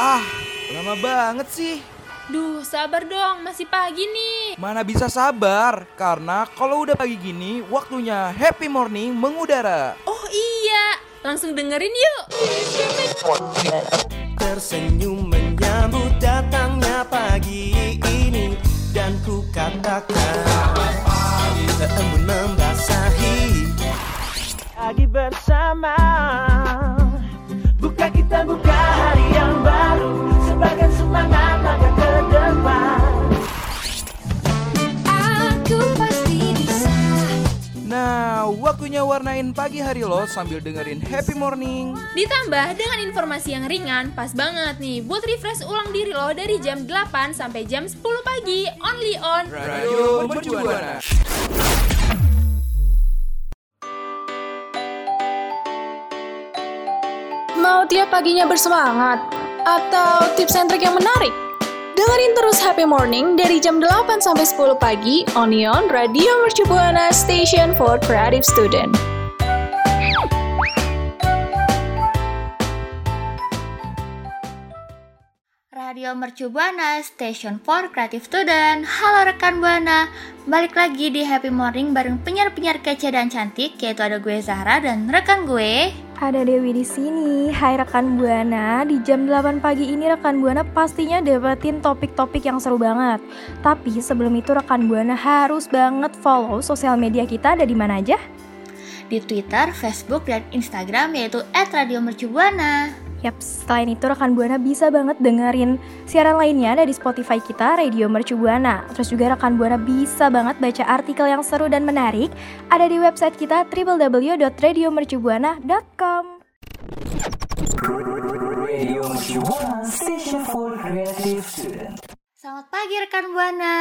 Ah, lama banget sih. Duh, sabar dong, masih pagi nih. Mana bisa sabar, karena kalau udah pagi gini, waktunya happy morning mengudara. Oh iya, langsung dengerin yuk. Tersenyum menyambut datangnya pagi ini Dan ku katakan warnain pagi hari lo sambil dengerin happy morning. Ditambah dengan informasi yang ringan, pas banget nih buat refresh ulang diri lo dari jam 8 sampai jam 10 pagi, only on Radio Mercubuana. Mau tiap paginya bersemangat? Atau tips and trick yang menarik? Dengerin terus Happy Morning dari jam 8 sampai 10 pagi Onion Radio Mercu Buana Station for Creative Student. Radio Mercu Buana, Station for Creative Student. Halo rekan Buana, balik lagi di Happy Morning bareng penyiar-penyiar kece dan cantik yaitu ada gue Zahra dan rekan gue. Ada Dewi di sini. Hai rekan Buana, di jam 8 pagi ini rekan Buana pastinya dapetin topik-topik yang seru banget. Tapi sebelum itu rekan Buana harus banget follow sosial media kita ada di mana aja? Di Twitter, Facebook, dan Instagram yaitu @radiomercubuana. Yap, selain itu rekan Buana bisa banget dengerin siaran lainnya ada di Spotify kita Radio Mercu Buana. Terus juga rekan Buana bisa banget baca artikel yang seru dan menarik ada di website kita www.radiomercubuana.com. Selamat pagi rekan Buana.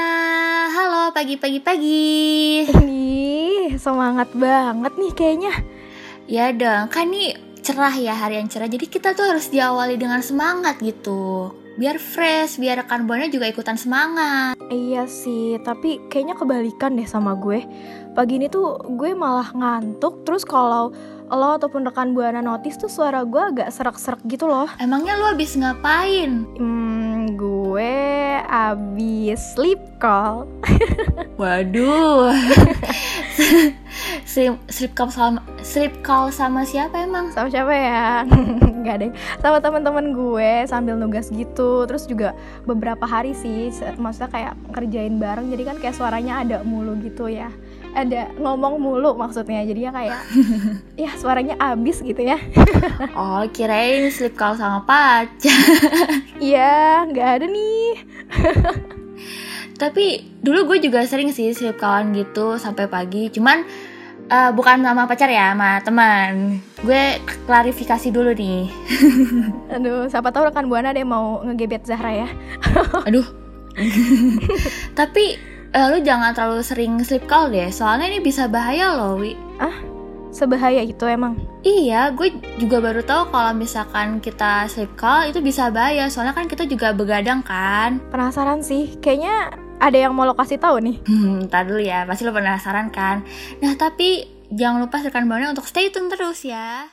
Halo pagi-pagi pagi. Ih, semangat banget nih kayaknya. Ya dong, kan nih cerah ya hari yang cerah. Jadi kita tuh harus diawali dengan semangat gitu. Biar fresh, biar rekan Buana juga ikutan semangat. Iya sih, tapi kayaknya kebalikan deh sama gue. Pagi ini tuh gue malah ngantuk, terus kalau lo ataupun rekan Buana notice tuh suara gue agak serak-serak gitu loh. Emangnya lu habis ngapain? Hmm, gue abis sleep call. Waduh. sleep, sleep call sama sleep call sama siapa emang? Sama siapa ya? Gak deh. Sama teman-teman gue sambil nugas gitu. Terus juga beberapa hari sih, maksudnya kayak kerjain bareng. Jadi kan kayak suaranya ada mulu gitu ya. Ada ngomong mulu maksudnya. Jadinya kayak ya suaranya abis gitu ya. Oh, kirain sleep call sama pacar. Iya, nggak ada nih. Tapi dulu gue juga sering sih sleep callan gitu sampai pagi. Cuman eh, bukan sama pacar ya, sama teman. Gue klarifikasi dulu nih. Aduh, siapa tahu rekan Buana deh mau ngegebet Zahra ya. Aduh. Tapi eh, lu jangan terlalu sering sleep call deh, soalnya ini bisa bahaya loh, Wi. Sebahaya itu emang. Iya, gue juga baru tahu kalau misalkan kita sleep call itu bisa bahaya, soalnya kan kita juga begadang kan. Penasaran sih. Kayaknya ada yang mau lo kasih tahu nih. Hmm, ntar dulu ya, pasti lo penasaran kan. Nah, tapi jangan lupa rekan buana untuk stay tune terus ya.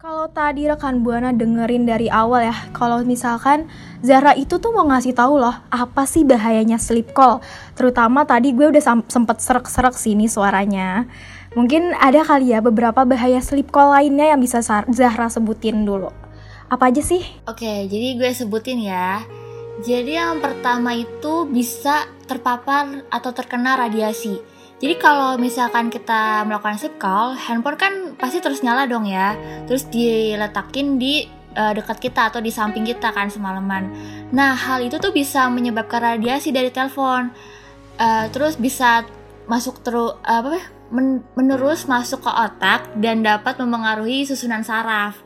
Kalau tadi rekan Buana dengerin dari awal ya, kalau misalkan Zara itu tuh mau ngasih tahu loh apa sih bahayanya sleep call. Terutama tadi gue udah sempet serak-serak sini suaranya. Mungkin ada kali ya beberapa bahaya sleep call lainnya yang bisa Sa- Zahra sebutin dulu. Apa aja sih? Oke, jadi gue sebutin ya. Jadi yang pertama itu bisa terpapar atau terkena radiasi. Jadi kalau misalkan kita melakukan sleep call, handphone kan pasti terus nyala dong ya. Terus diletakin di eh, dekat kita atau di samping kita kan semalaman. Nah, hal itu tuh bisa menyebabkan radiasi dari telepon. Eh, terus bisa masuk terus apa ya, men- menerus masuk ke otak dan dapat mempengaruhi susunan saraf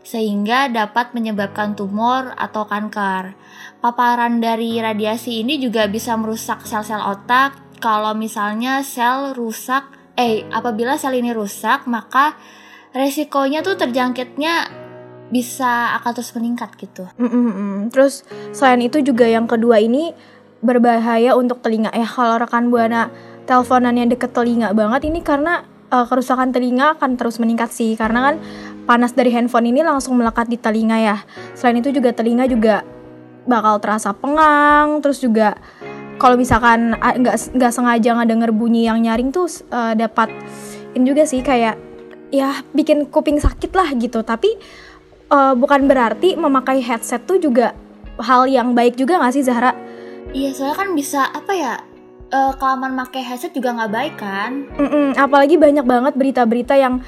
sehingga dapat menyebabkan tumor atau kanker. Paparan dari radiasi ini juga bisa merusak sel-sel otak. Kalau misalnya sel rusak, eh apabila sel ini rusak, maka resikonya tuh terjangkitnya bisa akan terus meningkat gitu. Mm-mm-mm. Terus selain itu juga yang kedua ini berbahaya untuk telinga ya. Kalau rekan buana teleponan yang deket telinga banget ini karena eh, kerusakan telinga akan terus meningkat sih karena kan panas dari handphone ini langsung melekat di telinga ya. Selain itu juga telinga juga bakal terasa pengang, terus juga kalau misalkan nggak nggak sengaja ngedenger bunyi yang nyaring tuh eh, dapat ini juga sih kayak ya bikin kuping sakit lah gitu. Tapi eh, bukan berarti memakai headset tuh juga hal yang baik juga nggak sih Zahra? Iya, soalnya kan bisa apa ya? eh, kelamaan pakai headset juga nggak baik kan? Mm-mm, apalagi banyak banget berita-berita yang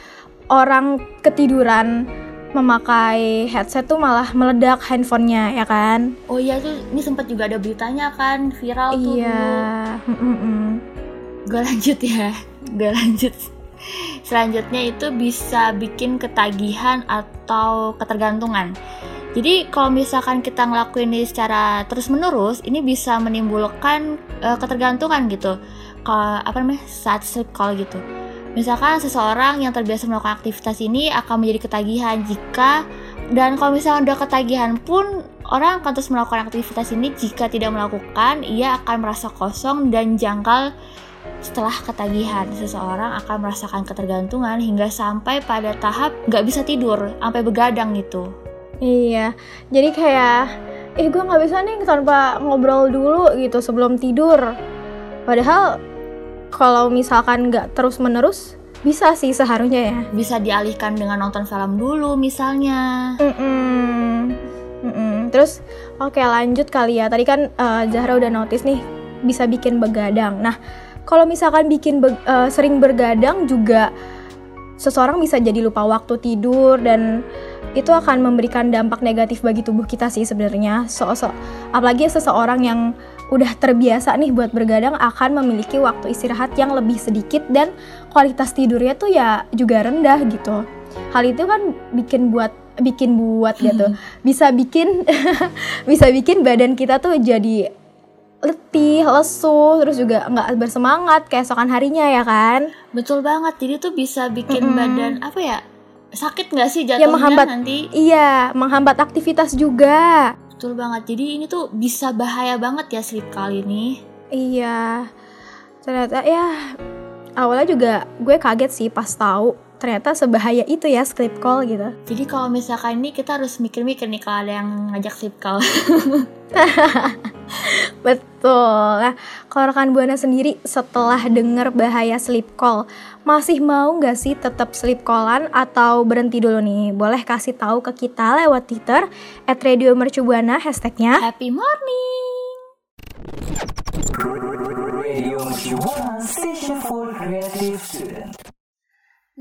orang ketiduran memakai headset tuh malah meledak handphonenya ya kan? Oh iya tuh, ini sempat juga ada beritanya kan viral tuh. iya. Mm-mm. Gue lanjut ya, gue lanjut. Selanjutnya itu bisa bikin ketagihan atau ketergantungan. Jadi kalau misalkan kita ngelakuin ini secara terus menerus, ini bisa menimbulkan eh, ketergantungan gitu. Kalau apa namanya saat sleep call gitu. Misalkan seseorang yang terbiasa melakukan aktivitas ini akan menjadi ketagihan jika dan kalau misalnya udah ketagihan pun orang akan terus melakukan aktivitas ini jika tidak melakukan ia akan merasa kosong dan janggal setelah ketagihan seseorang akan merasakan ketergantungan hingga sampai pada tahap nggak bisa tidur sampai begadang gitu Iya. Jadi kayak eh gue nggak bisa nih tanpa ngobrol dulu gitu sebelum tidur. Padahal kalau misalkan nggak terus menerus bisa sih seharusnya ya. bisa dialihkan dengan nonton film dulu misalnya Mm-mm. Mm-mm. Terus oke lanjut kali ya. Tadi kan eh, Zahra udah notice nih bisa bikin begadang. Nah kalau misalkan bikin be- eh, sering bergadang juga seseorang bisa jadi lupa waktu tidur dan itu akan memberikan dampak negatif bagi tubuh kita sih sebenarnya. So, so- apalagi seseorang yang udah terbiasa nih buat bergadang akan memiliki waktu istirahat yang lebih sedikit dan kualitas tidurnya tuh ya juga rendah gitu. Hal itu kan bikin buat bikin buat gitu. Bisa bikin bisa bikin badan kita tuh jadi letih, lesu, terus juga nggak bersemangat keesokan harinya ya kan? betul banget jadi tuh bisa bikin Mm-mm. badan apa ya sakit nggak sih Ya jatuhnya menghambat. nanti Iya, menghambat aktivitas juga. Betul banget jadi ini tuh bisa bahaya banget ya sleep kali ini Iya. Ternyata ya awalnya juga gue kaget sih pas tahu ternyata sebahaya itu ya sleep call gitu. jadi kalau misalkan ini kita harus mikir-mikir nih kalau ada yang ngajak sleep call Betul. Nah, kalau rekan Buana sendiri setelah denger bahaya sleep call, masih mau nggak sih tetap sleep callan atau berhenti dulu nih? Boleh kasih tahu ke kita lewat Twitter at Radio Mercubuana hashtagnya. happy morning Radio Mercubuana Station for.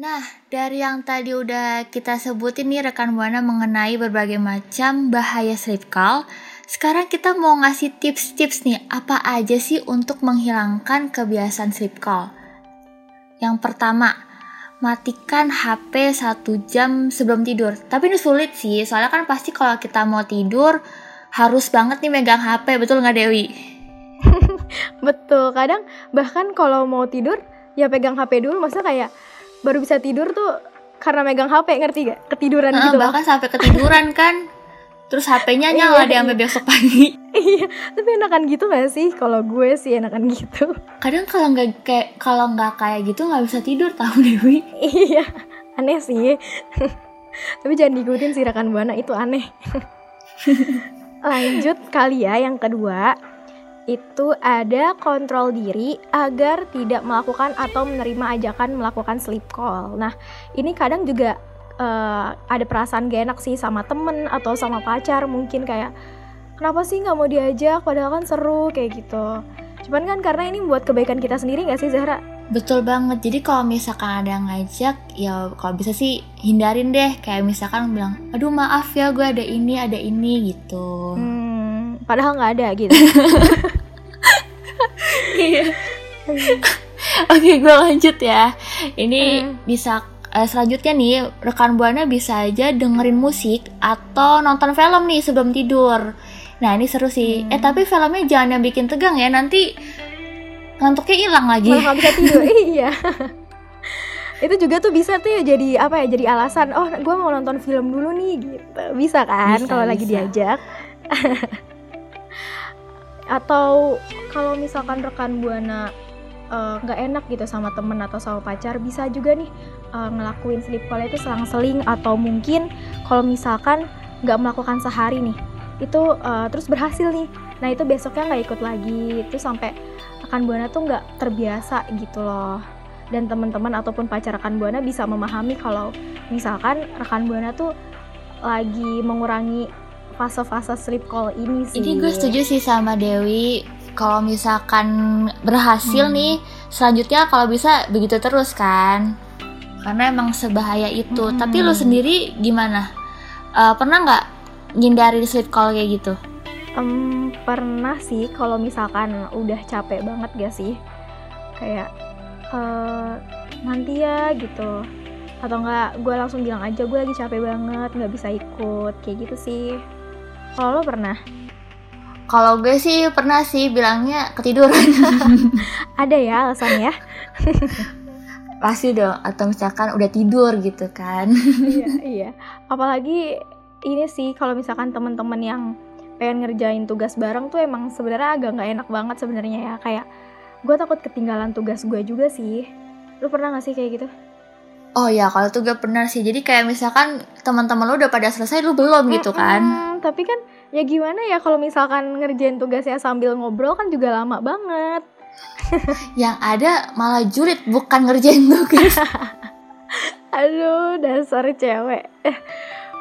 Nah, dari yang tadi udah kita sebutin nih rekan Buana mengenai berbagai macam bahaya sleep call, sekarang kita mau ngasih tips-tips nih, apa aja sih untuk menghilangkan kebiasaan sleep call. Yang pertama, matikan HP satu jam sebelum tidur. Tapi ini sulit sih, soalnya kan pasti kalau kita mau tidur harus banget nih megang HP, betul nggak Dewi? Betul. Kadang bahkan kalau mau tidur ya pegang HP dulu, masa kayak baru bisa tidur tuh karena megang HP ngerti gak? Ketiduran Nah, gitu loh. bahkan sampai ketiduran kan, terus HP-nya nyala deh sampai besok pagi. Iya, tapi enakan gitu gak sih? Kalau gue sih enakan gitu. kadang kalau nggak kayak kalau nggak kayak gitu nggak bisa tidur tahu Dewi iya, aneh sih. tapi jangan diikutin sih rekan buana itu aneh. Lanjut kali ya yang kedua itu ada kontrol diri agar tidak melakukan atau menerima ajakan melakukan sleep call. Nah, ini kadang juga eh, ada perasaan gak enak sih sama temen atau sama pacar mungkin kayak kenapa sih nggak mau diajak padahal kan seru kayak gitu. Cuman kan karena ini buat kebaikan kita sendiri gak sih Zahra? betul banget jadi kalau misalkan ada yang ngajak ya kalau bisa sih hindarin deh kayak misalkan bilang aduh maaf ya gue ada ini ada ini gitu Hmm, padahal nggak ada gitu. Iya. oke gue lanjut ya ini Hmm. bisa eh, selanjutnya nih rekan buana bisa aja dengerin musik atau nonton film nih sebelum tidur nah ini seru sih eh tapi filmnya jangan yang bikin tegang ya nanti ngantuknya hilang lagi Malah bisa tidur. iya. itu juga tuh bisa tuh ya jadi apa ya jadi alasan oh gue mau nonton film dulu nih gitu bisa kan kalau lagi diajak atau kalau misalkan rekan buana eh, nggak enak gitu sama temen atau sama pacar bisa juga nih eh, ngelakuin sleep call itu selang-seling atau mungkin kalau misalkan nggak melakukan sehari nih itu eh, terus berhasil nih. Nah itu besoknya nggak ikut lagi. Itu sampai rekan buana tuh nggak terbiasa gitu loh. Dan teman-teman ataupun pacar rekan buana bisa memahami kalau misalkan rekan buana tuh lagi mengurangi fase-fase sleep call ini sih. Ini gue setuju sih sama Dewi. Kalau misalkan berhasil Hmm. nih, selanjutnya kalau bisa begitu terus kan. Karena emang sebahaya itu. Hmm. Tapi lu sendiri gimana? Eh, pernah nggak ngindari sleep call kayak gitu? Em, pernah sih kalau misalkan udah capek banget gak sih kayak eh, nanti ya gitu atau enggak gue langsung bilang aja gue lagi capek banget nggak bisa ikut kayak gitu sih kalau lo pernah Kalau gue sih pernah sih bilangnya ketiduran. ada ya alasannya Pasti dong. Atau misalkan udah tidur gitu kan. iya iya apalagi ini sih kalau misalkan teman-teman yang pengen ngerjain tugas bareng tuh emang sebenarnya agak nggak enak banget sebenarnya ya kayak gue takut ketinggalan tugas gue juga sih lu pernah gak sih kayak gitu Oh ya, kalau tuh gue pernah sih. Jadi kayak misalkan teman-teman lu udah pada selesai, lu belum gitu kan. Tapi kan ya gimana ya kalau misalkan ngerjain tugasnya sambil ngobrol kan juga lama banget. Yang ada malah julid bukan ngerjain tugas. Aduh, dasar cewek. Eh,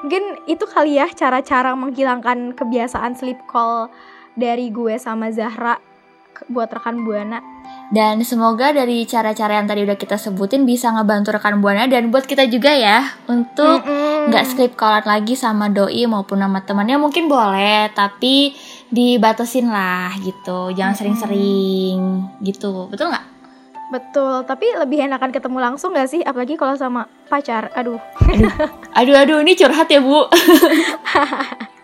Mungkin itu kali ya cara-cara menghilangkan kebiasaan sleep call dari gue sama Zahra buat rekan Buana. Dan semoga dari cara-cara yang tadi udah kita sebutin bisa ngebantu rekan buana dan buat kita juga ya untuk nggak sleep callan lagi sama doi maupun sama temannya mungkin boleh tapi dibatasin lah gitu jangan sering-sering gitu betul nggak? Betul, tapi lebih enakan ketemu langsung gak sih? Apalagi kalau sama pacar. Aduh. Aduh aduh ini curhat ya bu.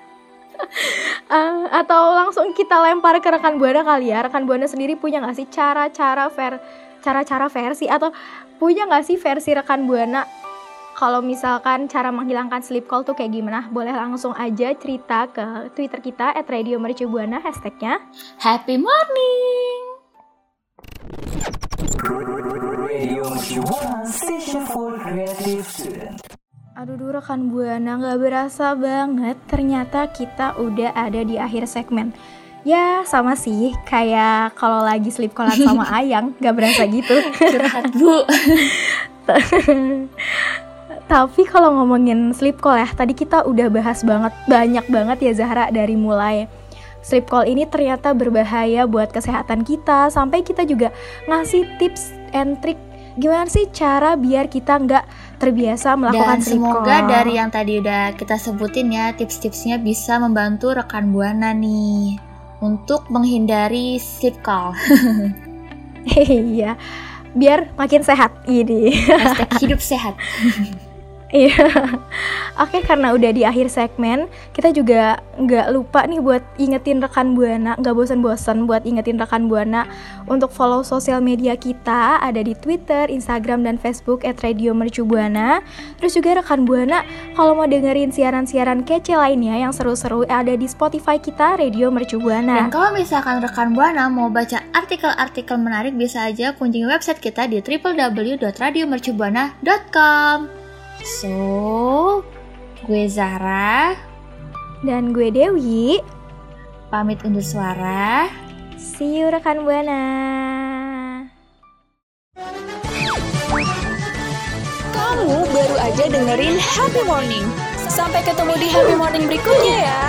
Eh, atau langsung kita lempar ke rekan buana kali ya. Rekan buana sendiri punya nggak sih cara-cara ver cara-cara versi atau punya nggak sih versi rekan buana? Kalau misalkan cara menghilangkan sleep call tuh kayak gimana? Boleh langsung aja cerita ke twitter kita at radio mercubuana hashtagnya Happy morning. Aduh duh rekan buana nggak berasa banget. Ternyata kita udah ada di akhir segmen. Ya sama sih. Kayak kalau lagi sleep callan sama Ayang nggak berasa gitu. Curhat bu. Tapi kalau ngomongin sleep call ya, tadi kita udah bahas banget banyak banget ya Zahra dari mulai. Sleep call ini ternyata berbahaya buat kesehatan kita. Sampai kita juga ngasih tips and trick gimana sih cara biar kita nggak terbiasa melakukan Dan semoga dari yang tadi udah kita sebutin ya tips-tipsnya bisa membantu rekan buana nih untuk menghindari sleep call. iya biar makin sehat ini. Hashtag hidup sehat. Iya. Oke, karena udah di akhir segmen, kita juga nggak lupa nih buat ingetin rekan Buana, nggak bosan-bosan buat ingetin rekan Buana untuk follow sosial media kita, ada di Twitter, Instagram, dan Facebook at Radio Mercu Buana. Terus juga rekan Buana, kalau mau dengerin siaran-siaran kece lainnya yang seru-seru, ada di Spotify kita, Radio Mercu Buana. Dan kalau misalkan rekan Buana mau baca artikel-artikel menarik bisa aja kunjungi website kita di www.radiomercubuana.com. So, gue Zahra, Dan gue Dewi, pamit undur suara. see you rekan Buana. Kamu baru aja dengerin Happy Morning. Sampai ketemu di Happy Morning berikutnya ya.